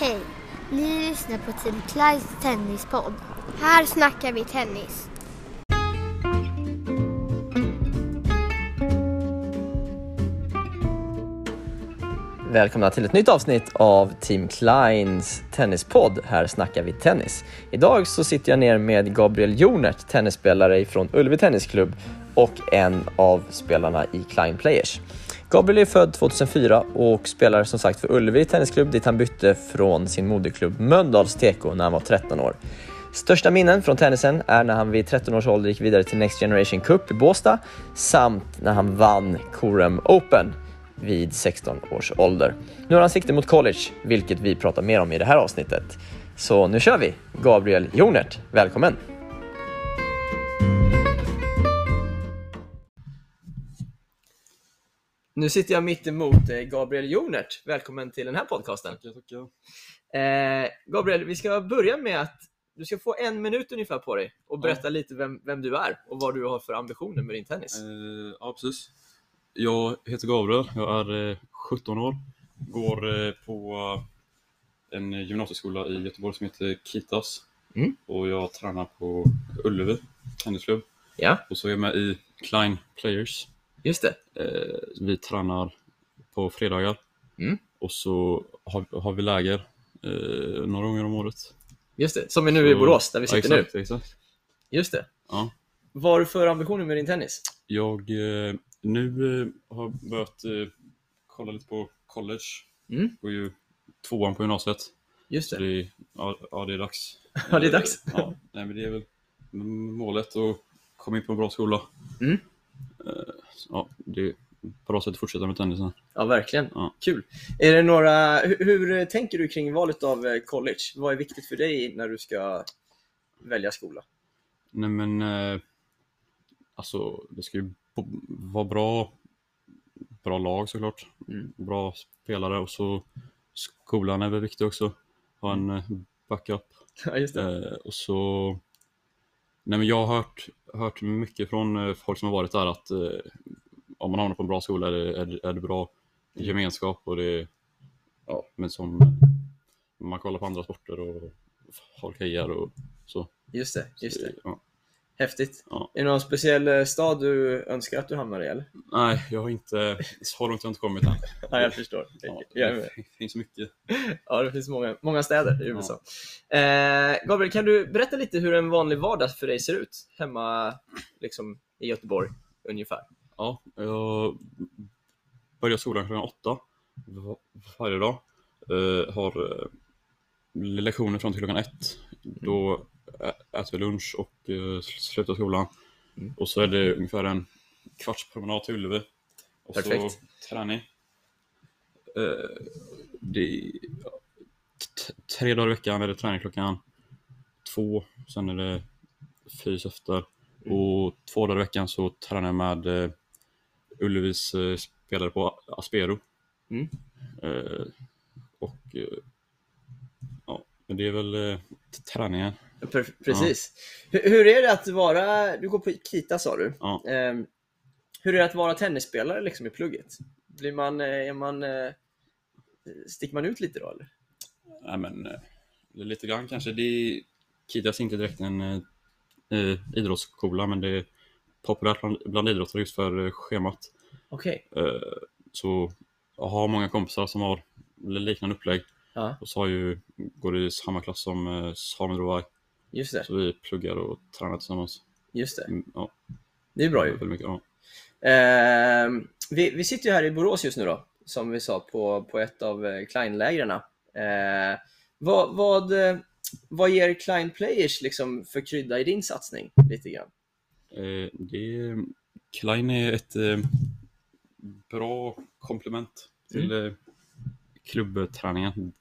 Hej! Ni lyssnar på Team Clydes tennispodd. Här snackar vi tennis. Välkomna till ett nytt avsnitt av Team Kleins tennispodd. Här snackar vi tennis. Idag så sitter jag ner med Gabriel Jonert, tennisspelare från Ullevi Tennisklubb och en av spelarna i Klein Players. Gabriel är född 2004 och spelar som sagt för Ullevi Tennisklubb dit han bytte från sin moderklubb Mölndals TK när han var 13 år. Största minnen från tennisen är när han vid 13 års ålder gick vidare till Next Generation Cup i Båstad samt när han vann Corum Open vid 16 års ålder. Nu har han sikte mot college, vilket vi pratar mer om i det här avsnittet. Så nu kör vi! Gabriel Jonert, välkommen! Nu sitter jag mitt emot eh, Gabriel Jonert. Välkommen till den här podcasten. Tackar, tackar. Eh, Gabriel, vi ska börja med att du ska få en minut ungefär på dig och berätta lite vem, vem du är och vad du har för ambitioner med din tennis. Eh, ja, precis. Jag heter Gabriel, jag är eh, 17 år, går eh, på en gymnasieskola i Göteborg som heter Kitas. Mm. Och jag tränar på Ullevi tennisklubb. Ja, Och så är jag med i Klein Players. Just det. Eh, vi tränar på fredagar. Mm. Och så har, har vi läger eh, några gånger om året. Just det. Som är nu i Så- Borås, där vi sitter ja, exakt, Exakt. nu. Just det. Ja. Vad har du för ambitioner med din tennis? Jag eh, nu eh, har börjat eh, kolla lite på college. Mm. Går ju tvåan på gymnasiet. Just Så det. det är, ja, ja, det är dags. Ja, det är dags. Eh, Ja, nej, men det är väl målet att komma in på en bra skola. Mm. Eh, Ja, det bra sätt att fortsätta med tennisen. Ja, verkligen. Ja. Kul. Är det några, hur, hur tänker du kring valet av eh, college? Vad är viktigt för dig när du ska välja skola? Nej men, eh, alltså det ska ju vara bra, bra lag såklart. Mm. Bra spelare och så skolan är väl viktig också. Ha en eh, backup. Ja, just det. Och så... Nej, men jag har hört, hört mycket från eh, folk som har varit där att eh, om man hamnar på en bra skola är det, är det, är det bra gemenskap och det ja, men som man kollar på andra sporter och folk hejar och så. Just det. Just det. Ja. Häftigt. Ja. Är det någon speciell eh, stad du önskar att du hamnar i? Eller? Nej, jag har inte, så långt har jag inte kommit än. Ja, jag förstår. Ja, Jag det finns mycket. Ja, det finns många, många städer i USA. Eh, Gabriel, kan du berätta lite hur en vanlig vardag för dig ser ut hemma liksom, i Göteborg ungefär? Ja, jag börjar skolan klockan åtta va- varje dag. Eh, har eh, lektioner fram till klockan ett. Då ä- äter lunch och eh, slutar skolan. Mm. Och så är det ungefär en kvarts promenad till Ullevi. Och Perfekt. så träning. Eh, det, tre dagar i veckan är det träning klockan två. Sen är det fys efter. Mm. Och två dagar i veckan så tränar jag med eh, Ullevis eh, spelare på Aspero. Mm. Eh, och eh, ja, men det är väl t- träningen. Precis. Hur, hur är det att vara, du går på Kita sa du. Ja. Ehm, hur är det att vara tennisspelare liksom, i plugget? Blir man, eh, är man, eh, sticker man ut lite då eller? Nej, men eh, lite grann kanske. Det är, Kidas är inte direkt en eh, idrottsskola, men det är populärt bland, bland idrottare just för schemat. Okej. Eh, så jag har många kompisar som har liknande upplägg. Ja, Och så har ju, går i samma klass som eh, Samuel Rovai. Just det. Så vi pluggar och tränar tillsammans. Just det. Mm, Ja, Det är bra ju. väldigt mycket. Ja. Ehm, vi, vi sitter ju här i Borås just nu då, som vi sa, på, på ett av eh, Klein-lägren. Eh, vad, vad, eh, vad ger Klein Players liksom för krydda i din satsning? Lite grann. Eh, det, Klein är ett eh, bra komplement till eh, klubbträningen.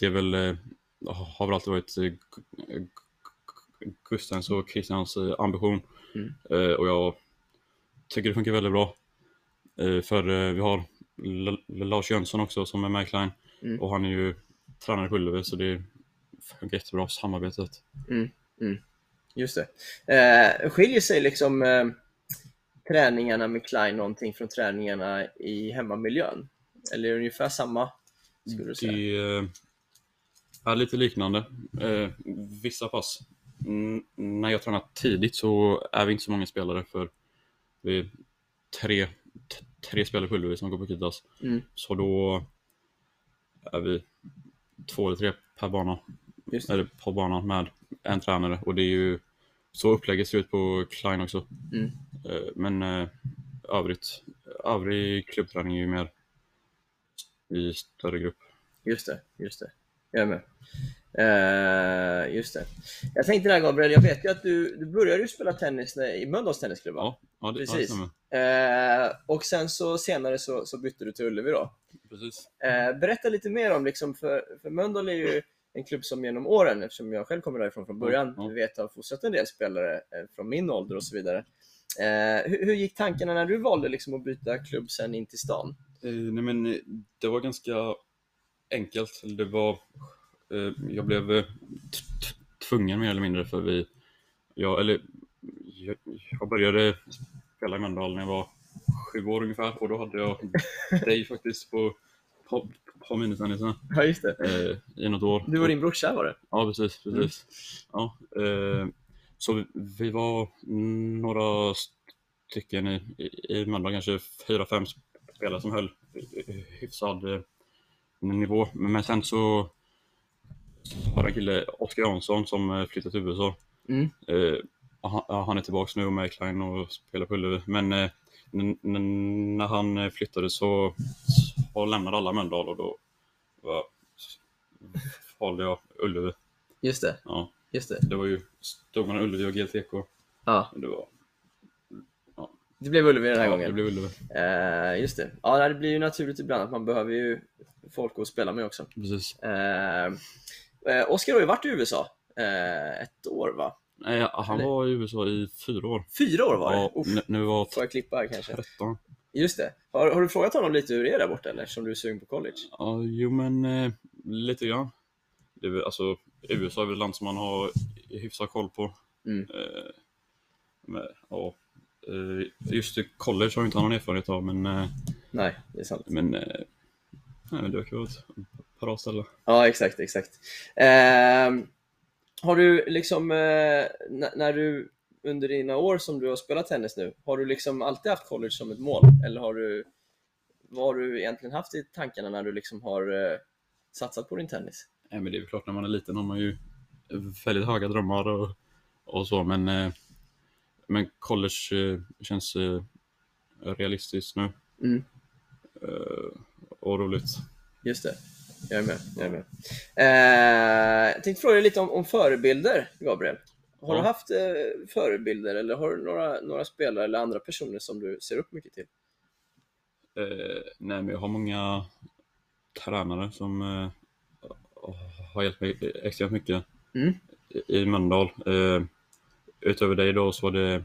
Det är väl, eh, har väl alltid varit eh, Gu- Gu- Gustavs och Christians eh, ambition. Mm. Eh, och jag tycker det funkar väldigt bra. För vi har Lars Jönsson också som är med i Klein. Mm. Och han är ju tränare på Ullevi så det funkar jättebra samarbetet. Just det. Eh, skiljer sig liksom eh, träningarna med Klein någonting från träningarna i hemmamiljön? Eller är det ungefär samma? Skulle du säga? Det, Ja, lite liknande. Eh, vissa pass. Mm, när jag tränar tidigt så är vi inte så många spelare för vi är tre, tre spelare på som går på Kitas. Mm. Så då är vi två eller tre per bana, eller på banan med en tränare och det är ju så upplägget ser ut på Klein också. Mm. Eh, men eh, övrigt, övrig klubbträning är ju mer i större grupp. Just det, just det. Jag är med. Eh, just det. Jag tänkte där Gabriel, jag vet ju att du, du började ju spela tennis i Mölndals tennisklubb? Ja, ja det, ja, det Precis. stämmer. Eh, och sen så senare så, så bytte du till Ullevi då. Precis. Eh, berätta lite mer om, liksom, för, för Mölndal är ju en klubb som genom åren, eftersom jag själv kommer därifrån från början, Ja, ja. vet har fostrat en del spelare från min ålder och så vidare. Hur, hur gick tankarna när du valde liksom att byta klubb sen in till stan? Nej men det var ganska enkelt. Det var, eh, jag blev eh, tvungen mer eller mindre för vi, jag, eller, jag, jag började spela i Mölndal när jag var sju år ungefär och då hade jag dig faktiskt på, på, på minitennisen Ja, just det. eh, i något år. Du och din brorsa var det? Ja, precis. precis. Ja, eh, så vi, vi var några stycken i, i, i Mölndal, kanske fyra, fem spelare som höll hyfsad eh, nivå. Men sen så var det en kille, Oskar Jansson, som eh, flyttade till USA. Mm. Eh, han, han är tillbaka nu med Klein och spelar på Ullevi. Men eh, när han eh, flyttade så, så lämnade alla Mölndal och då var, valde jag Ullevi. Just det, Ja, just det. det var ju, stod man Ullevi och GLTK. Ja, Det var, det blev Ullevi den här ja, gången. det blev Ullevi. Eh, just det. Ja, det blir ju naturligt ibland att man behöver ju folk att spela med också. Precis. Eh, eh, Oskar har ju varit i USA eh, ett år va? Nej, han Eller- var i USA i fyra år. Fyra år var det? Ja, Uff, nu, var får jag klippa här kanske? 13. Just det. Har, har du frågat honom lite hur det är där borta eller? Som du är sugen på college? Ja, jo men eh, lite grann. Det är alltså, USA är väl ett land som man har hyfsat koll på. Mm. Eh, men, ja, just i college har jag inte någon erfarenhet av, men, eh, Nej, det är sant. men, eh, nej, men det verkar vara ett bra ställe. Ja, exakt, exakt. Ehm, har du liksom, eh, när du under dina år som du har spelat tennis nu, har du liksom alltid haft college som ett mål? Eller har du, vad har du egentligen haft i tankarna när du liksom har eh, satsat på din tennis? Nej, men det är klart, när man är liten har man ju väldigt höga drömmar och, och så, men, eh, men college eh, känns eh, realistiskt nu. Mm. Eh, och roligt. Just det, jag är med. Jag, är med. Eh, jag tänkte fråga dig lite om, om förebilder, Gabriel. Har Ja. du haft eh, förebilder eller har du några, några spelare eller andra personer som du ser upp mycket till? Eh, nej, men jag har många tränare som har hjälpt mig extremt mycket Mm. i, i Mölndal. Utöver dig då så var det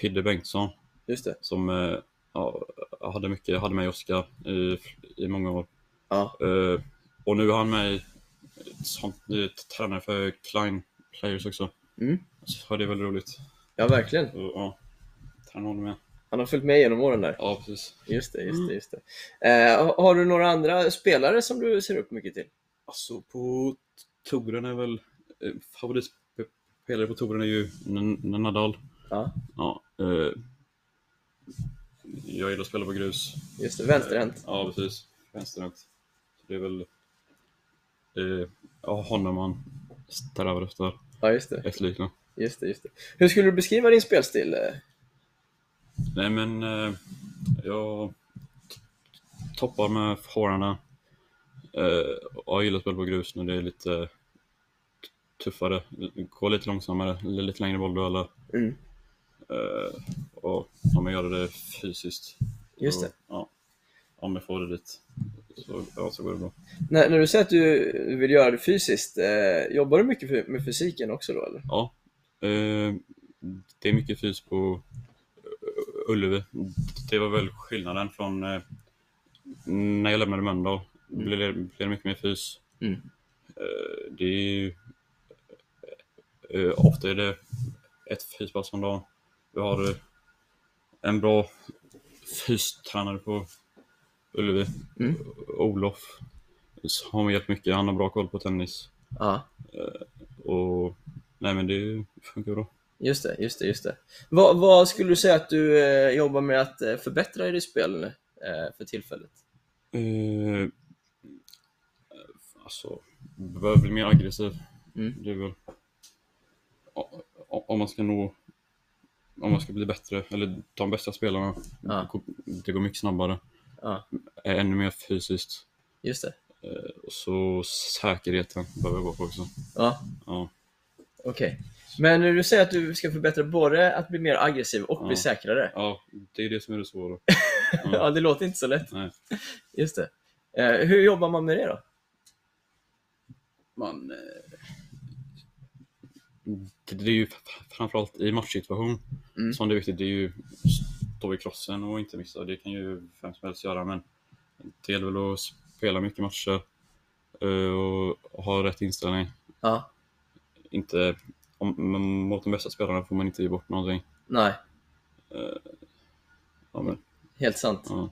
Fidde Bengtsson Just det. som eh, ja, hade mycket, hade med Oskar i, i många år. Ja, Eh, och nu är han med som tränare för Klein Players också. Mm. Så det är väldigt roligt. ja verkligen. Så, ja, träna honom med. Han har följt med genom åren där. Ja, precis. Just det, just det. Just det. Eh, har- du några andra spelare som du ser upp mycket till? Alltså på touren är väl eh, favoritspelare på touren är ju Nadal. Ja, Ja, eh, jag gillar att spela på grus. just det. Vänsterhänt. Ja, precis. Vänsterhänt. Så det är väl eh, ja, honom man strävar efter. Ja, just det. Efterlikna. just det. Just det. Hur skulle du beskriva din spelstil? eh? Nej, men eh, jag toppar med forwardarna. Eh, jag gillar att spela på grus när det är lite tuffare. Gå lite långsammare, lite längre bolldueller. Mm. Eh, och om jag gör det fysiskt. Just det. Ja, om jag får det dit så, ja, så går det bra. När, när du säger att du vill göra det fysiskt, eh, jobbar du mycket med fysiken också då eller? Ja, eh, det är mycket fys på eh, Ullevi. Det var väl skillnaden från eh, när jag lämnade Mölndal. Mm. Blev det, blev det mycket mer fys. Mm. Eh, det är ju, eh, ofta är det ett fyspass om dagen. Vi har eh, en bra fystränare på Ullevi, Mm. Olof. har mig hjälpt mycket. Han har bra koll på tennis. Ja, Och nej men det funkar bra. just det, just det, just det. Vad, vad skulle du säga att du eh, jobbar med att eh, förbättra i ditt spel eh, för tillfället? Eh, alltså, behöver bli mer aggressiv. Mm. Det är väl... Om man ska nå... Om man ska bli bättre, eller de bästa spelarna, Ja. det går mycket snabbare. Ja, Är ännu mer fysiskt. just det. Eh, och så säkerheten behöver jag gå på också. Ja, Ja. okej. Men du säger att du ska förbättra både att bli mer aggressiv och bli Ja. säkrare. ja, det är det som är det svåra. Ja, det låter inte så lätt. Nej. Just det. Eh, hur jobbar man med det då? Man, eh, det, är ju framförallt i matchsituation Mm. som det är viktigt. Det är ju stå i krossen och inte missa. Det kan ju vem som helst göra men det gäller väl att spela mycket matcher eh, och ha rätt inställning. Ja, Inte, om, mot de bästa spelarna får man inte ge bort någonting. nej, Ja, men, helt sant. ja.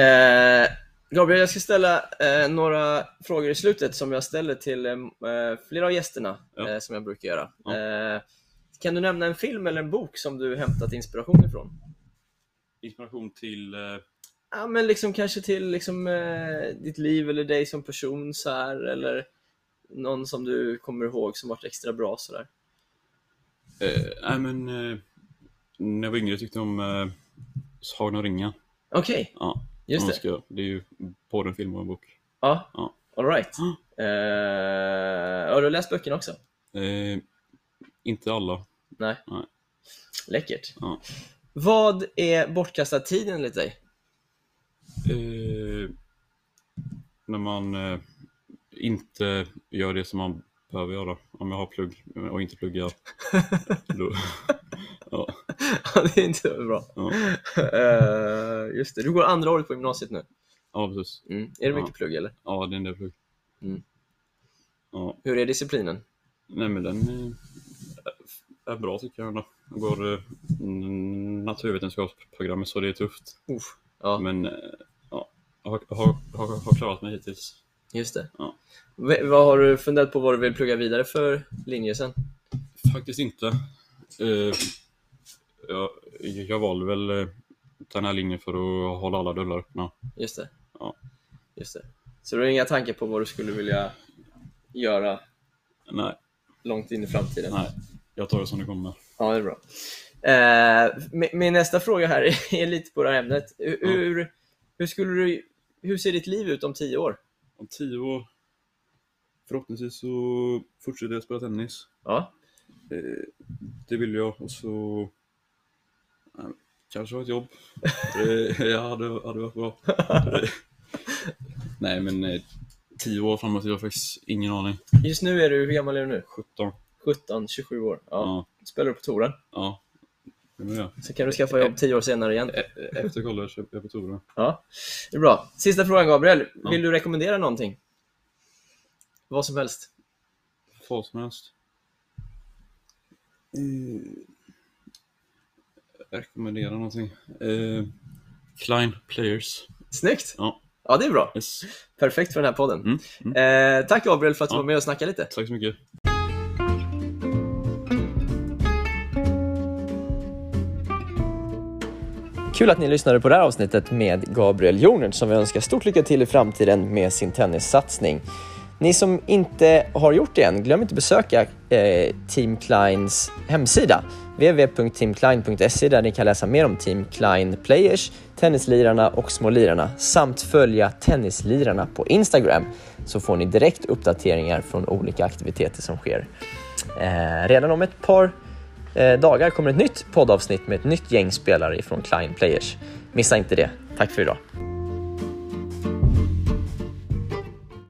Eh, Gabriel, jag ska ställa eh, några frågor i slutet som jag ställer till eh, flera av gästerna Ja. eh, som jag brukar göra. Ja. Eh, kan du nämna en film eller en bok som du hämtat inspiration ifrån? Inspiration till eh, Ja, men liksom kanske till liksom, eh, ditt liv eller dig som person så här, eller någon som du kommer ihåg som varit extra bra sådär. nej, men, när jag var yngre tyckte jag om Sagan om ringen. Okej, Ja, just det. ska, det är ju både en film och en bok. Ja, Ja. alright. Eh, har du läst böckerna också? Eh, inte alla. Nej. Nej. Läckert. Ja. Vad är bortkastad tid enligt dig? Eh, när man eh, inte gör det som man behöver göra. Om jag har plugg och inte pluggar. då, Ja, det är inte bra. ja, Eh, just det, du går andra året på gymnasiet nu. ja, precis. Mm. Är det mycket Ja. plugg eller? Ja, det är en del plugg. Mm. Ja, Hur är disciplinen? nej men den är bra tycker jag ändå. Jag går eh, naturvetenskapsprogrammet så det är tufft. Uff. Ja, Men eh, ja, jag har, har, har, har klarat mig hittills. just det. Ja. Vad har du funderat på vad du vill plugga vidare för linje sen? Faktiskt inte. Eh, jag, jag valde väl eh, den här linjen för att hålla alla dörrar öppna. Just det. Ja. Just det. Så du har inga tankar på vad du skulle vilja göra Nej, långt in i framtiden? nej. Jag tar det som det kommer. Ja, det är bra. Eh, min, min nästa fråga här är lite på det här ämnet. Hur, Ja. hur, skulle du, hur ser ditt liv ut om tio år? Om tio år, förhoppningsvis så fortsätter jag spela tennis. Ja, Eh, det vill jag. Och så kanske ha ett jobb. Ja, hade, hade varit bra. Nej, men eh, tio år framåt, jag har faktiskt ingen aning. just nu är du, hur gammal är du nu? 17. 17, 27 år. Ja. Ja, Spelar du på touren? ja. Så kan du skaffa jobb tio år senare igen. E- Efter college är jag på touren. Ja, det är bra. Sista frågan Gabriel. Ja. Vill du rekommendera någonting? Vad som helst. Vad som helst. Eh, rekommendera någonting. Eh, Klein Players. Snyggt! Ja. Ja, det är bra. Yes. Perfekt för den här podden. Mm, mm. Eh, tack Gabriel för att du Ja. var med och snackade lite. Tack så mycket. Kul att ni lyssnade på det här avsnittet med Gabriel Jonert som vi önskar stort lycka till i framtiden med sin tennissatsning. Ni som inte har gjort det än, glöm inte besöka eh, Team Kleins hemsida www.teamklein.se där ni kan läsa mer om Team Klein Players, tennislirarna och Smålirarna samt följa tennislirarna på Instagram så får ni direkt uppdateringar från olika aktiviteter som sker. Eh, redan om ett par eh, dagar kommer ett nytt poddavsnitt med ett nytt gäng spelare från Klein Players. Missa inte det. Tack för idag.